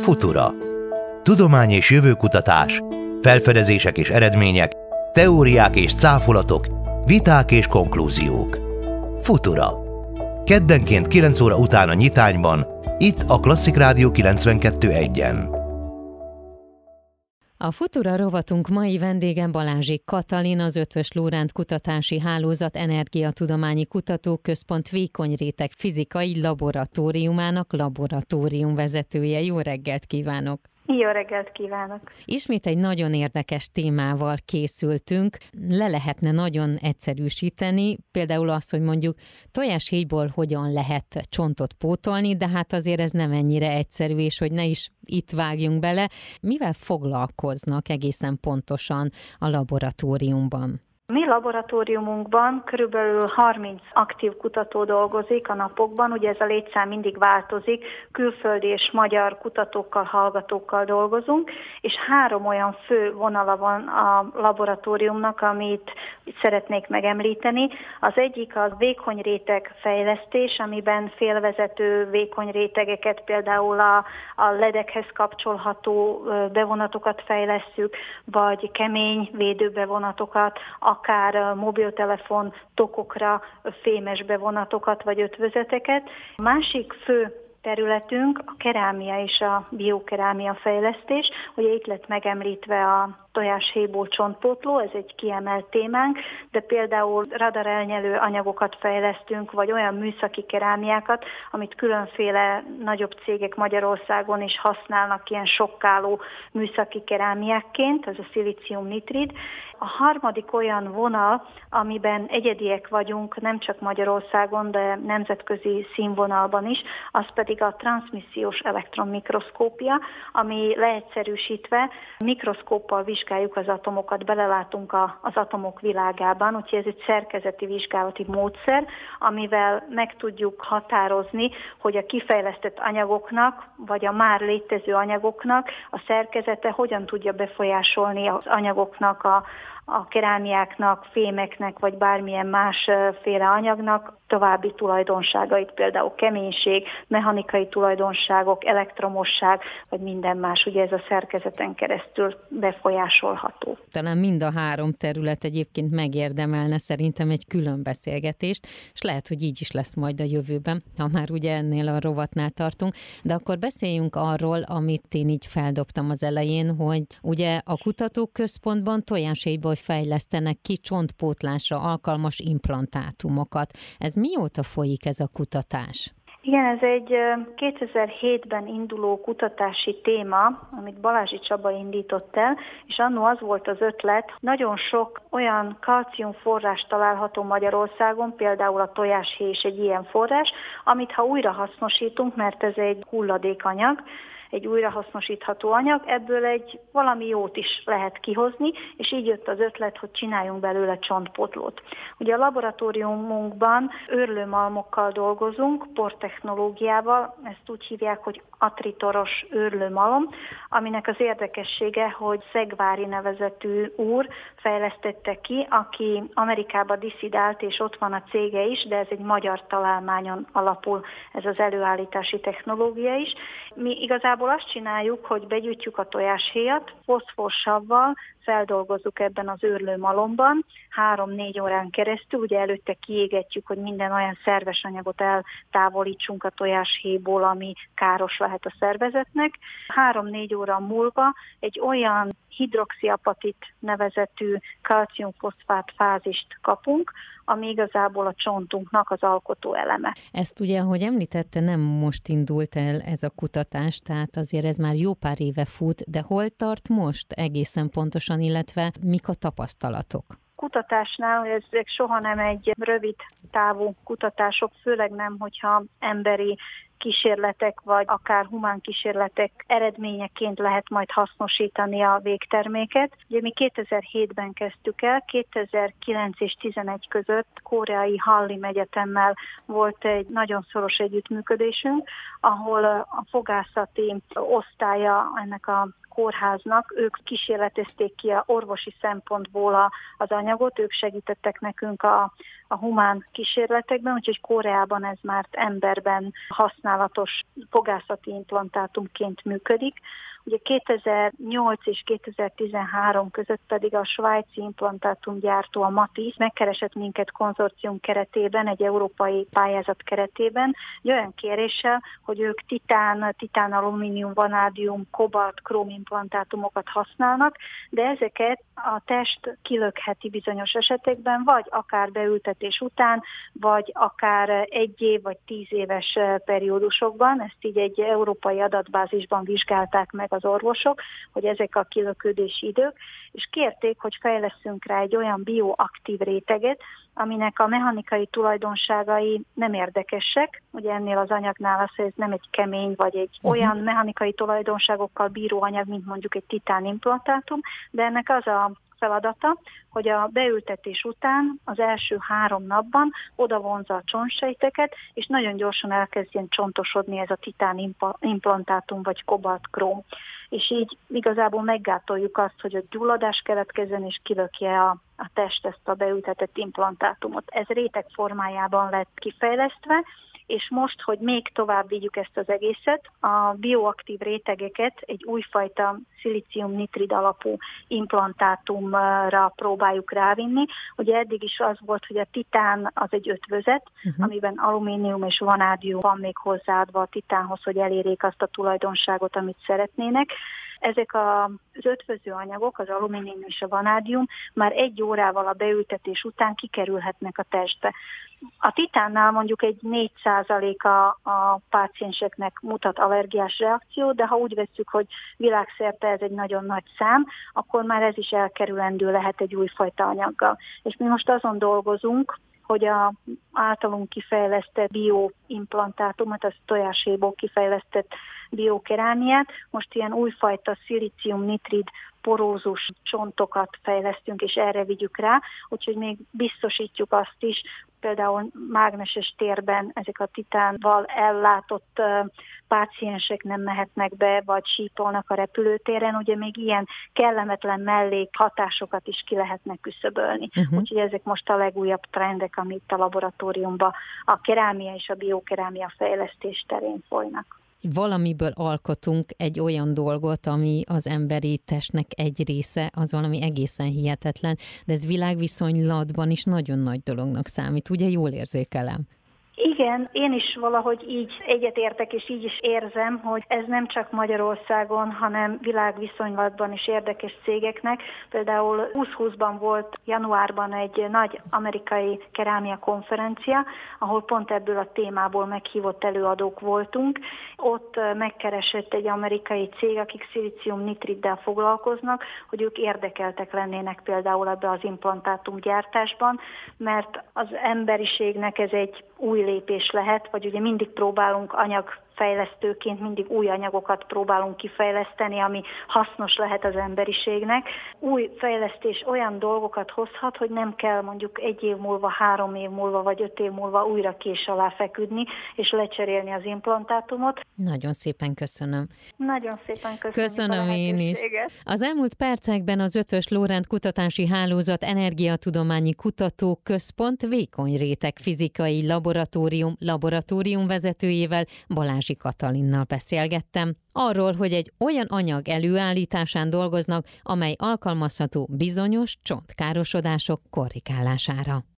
Futura. Tudomány és jövőkutatás, felfedezések és eredmények, teóriák és cáfolatok, viták és konklúziók. Futura. Keddenként 9 óra után a nyitányban, itt a Klasszik Rádió 92.1-en. A Futura rovatunk mai vendégen Balázsik Katalin, az Ötvös Lóránt Kutatási Hálózat Energiatudományi Kutatóközpont Vékonyrétek Fizikai Laboratóriumának laboratórium vezetője. Jó reggelt kívánok! Jó reggelt kívánok! Ismét egy nagyon érdekes témával készültünk. Le lehetne nagyon egyszerűsíteni, például azt, hogy mondjuk tojáshéjból hogyan lehet csontot pótolni, de hát azért ez nem ennyire egyszerű, és hogy ne is itt vágjunk bele. Mivel foglalkoznak egészen pontosan a laboratóriumban? Mi laboratóriumunkban körülbelül 30 aktív kutató dolgozik a napokban, ugye ez a létszám mindig változik, külföldi és magyar kutatókkal, hallgatókkal dolgozunk, és három olyan fő vonala van a laboratóriumnak, amit szeretnék megemlíteni. Az egyik az vékony réteg fejlesztés, amiben félvezető vékony rétegeket, például a, a ledekhez kapcsolható bevonatokat fejlesztjük, vagy kemény védőbevonatokat, akár mobiltelefon tokokra fémes bevonatokat vagy ötvözeteket. A másik fő területünk a kerámia és a biokerámia fejlesztés. Ugye itt lett megemlítve a tojáshéjból csontpótló, ez egy kiemelt témánk, de például radarelnyelő anyagokat fejlesztünk, vagy olyan műszaki kerámiákat, amit különféle nagyobb cégek Magyarországon is használnak ilyen sokkáló műszaki kerámiákként, ez a szilícium nitrid. A harmadik olyan vonal, amiben egyediek vagyunk, nem csak Magyarországon, de nemzetközi színvonalban is, az pedig a transmissziós elektronmikroszkópia, ami leegyszerűsítve mikroszkóppal vizsgáljuk az atomokat, belelátunk a, az atomok világában, úgyhogy ez egy szerkezeti vizsgálati módszer, amivel meg tudjuk határozni, hogy a kifejlesztett anyagoknak, vagy a már létező anyagoknak a szerkezete hogyan tudja befolyásolni az anyagoknak a, a kerámiáknak, fémeknek, vagy bármilyen másféle anyagnak további tulajdonságait, például keménység, mechanikai tulajdonságok, elektromosság, vagy minden más, ugye ez a szerkezeten keresztül befolyásolható. Talán mind a három terület egyébként megérdemelne szerintem egy külön beszélgetést, és lehet, hogy így is lesz majd a jövőben, ha már ugye ennél a rovatnál tartunk, de akkor beszéljünk arról, amit én így feldobtam az elején, hogy ugye a kutatóközpontban tojáséjból fejlesztenek ki csontpótlásra alkalmas implantátumokat. Ez mióta folyik ez a kutatás? Igen, ez egy 2007-ben induló kutatási téma, amit Balázsi Csaba indított el, és annó az volt az ötlet, nagyon sok olyan kalcium forrás található Magyarországon, például a tojáshéj is egy ilyen forrás, amit ha újra hasznosítunk, mert ez egy hulladékanyag, egy újrahasznosítható anyag, ebből egy valami jót is lehet kihozni, és így jött az ötlet, hogy csináljunk belőle csontpotlót. Ugye a laboratóriumunkban őrlőmalmokkal dolgozunk, portechnológiával, ezt úgy hívják, hogy atritoros őrlőmalom, aminek az érdekessége, hogy Szegvári nevezetű úr fejlesztette ki, aki Amerikába diszidált, és ott van a cége is, de ez egy magyar találmányon alapul ez az előállítási technológia is. Mi igazából Igazából azt csináljuk, hogy begyűjtjük a tojáshéjat, foszforsavval feldolgozzuk ebben az őrlő malomban, három-négy órán keresztül, ugye előtte kiégetjük, hogy minden olyan szerves anyagot eltávolítsunk a tojáshéjból, ami káros lehet a szervezetnek. Három-négy óra múlva egy olyan hidroxiapatit nevezetű kalciumfoszfát fázist kapunk, ami igazából a csontunknak az alkotó eleme. Ezt ugye, ahogy említette, nem most indult el ez a kutatás, tehát azért ez már jó pár éve fut, de hol tart most egészen pontosan, illetve mik a tapasztalatok? kutatásnál ezek soha nem egy rövid távú kutatások, főleg nem, hogyha emberi kísérletek, vagy akár humán kísérletek eredményeként lehet majd hasznosítani a végterméket. Ugye mi 2007-ben kezdtük el, 2009 és 2011 között koreai Hallim Egyetemmel volt egy nagyon szoros együttműködésünk, ahol a fogászati osztálya ennek a kórháznak, ők kísérletezték ki a orvosi szempontból a, az anyagot, ők segítettek nekünk a, a humán kísérletekben, úgyhogy Koreában ez már emberben használatos fogászati implantátumként működik. Ugye 2008 és 2013 között pedig a svájci implantátumgyártó, a Matis megkeresett minket konzorcium keretében, egy európai pályázat keretében, egy olyan kéréssel, hogy ők titán, titán alumínium, vanádium, kobalt, króm implantátumokat használnak, de ezeket a test kilökheti bizonyos esetekben, vagy akár beültetés után, vagy akár egy év vagy tíz éves periódusokban. Ezt így egy európai adatbázisban vizsgálták meg az orvosok, hogy ezek a kilöködési idők, és kérték, hogy fejleszünk rá egy olyan bioaktív réteget, aminek a mechanikai tulajdonságai nem érdekesek. Ugye ennél az anyagnál az, hogy ez nem egy kemény, vagy egy uh-huh. olyan mechanikai tulajdonságokkal bíró anyag, mint mondjuk egy titán implantátum, de ennek az a feladata, hogy a beültetés után az első három napban oda vonza a csontsejteket, és nagyon gyorsan elkezdjen csontosodni ez a titán implantátum vagy kobalt króm. És így igazából meggátoljuk azt, hogy a gyulladás keletkezzen és kilökje a, a test ezt a beültetett implantátumot. Ez réteg formájában lett kifejlesztve, és most, hogy még tovább vigyük ezt az egészet, a bioaktív rétegeket egy újfajta szilícium-nitrid alapú implantátumra próbáljuk rávinni. Ugye eddig is az volt, hogy a titán az egy ötvözet, uh-huh. amiben alumínium és vanádium van még hozzáadva a titánhoz, hogy elérjék azt a tulajdonságot, amit szeretnének ezek az ötvöző anyagok, az alumínium és a vanádium már egy órával a beültetés után kikerülhetnek a testbe. A titánnál mondjuk egy 4%-a a pácienseknek mutat allergiás reakció, de ha úgy veszük, hogy világszerte ez egy nagyon nagy szám, akkor már ez is elkerülendő lehet egy újfajta anyaggal. És mi most azon dolgozunk, hogy a általunk kifejlesztett bioimplantátumot, az tojáséból kifejlesztett biokerámiát, most ilyen újfajta szilícium-nitrid porózus csontokat fejlesztünk, és erre vigyük rá, úgyhogy még biztosítjuk azt is, például mágneses térben ezek a titánval ellátott páciensek nem mehetnek be, vagy sípolnak a repülőtéren, ugye még ilyen kellemetlen mellék hatásokat is ki lehetnek küszöbölni. Uh-huh. Úgyhogy ezek most a legújabb trendek, amit a laboratóriumban a kerámia és a biokerámia fejlesztés terén folynak valamiből alkotunk egy olyan dolgot, ami az emberi testnek egy része, az valami egészen hihetetlen, de ez világviszonylatban is nagyon nagy dolognak számít. Ugye jól érzékelem? Igen, én is valahogy így egyetértek, és így is érzem, hogy ez nem csak Magyarországon, hanem világviszonylatban is érdekes cégeknek. Például 2020-ban volt januárban egy nagy amerikai kerámia konferencia, ahol pont ebből a témából meghívott előadók voltunk. Ott megkeresett egy amerikai cég, akik szilícium nitriddel foglalkoznak, hogy ők érdekeltek lennének például ebbe az implantátum gyártásban, mert az emberiségnek ez egy új lépés lehet, vagy ugye mindig próbálunk anyag fejlesztőként mindig új anyagokat próbálunk kifejleszteni, ami hasznos lehet az emberiségnek. Új fejlesztés olyan dolgokat hozhat, hogy nem kell mondjuk egy év múlva, három év múlva vagy öt év múlva újra kés alá feküdni, és lecserélni az implantátumot. Nagyon szépen köszönöm. Nagyon szépen köszönöm. Köszönöm én is. Az elmúlt percekben az Ötvös Lórend Kutatási Hálózat Energiatudományi Kutató Központ vékony réteg fizikai laboratórium laboratórium vezetőjével Balázs Balázsi Katalinnal beszélgettem, arról, hogy egy olyan anyag előállításán dolgoznak, amely alkalmazható bizonyos csontkárosodások korrigálására.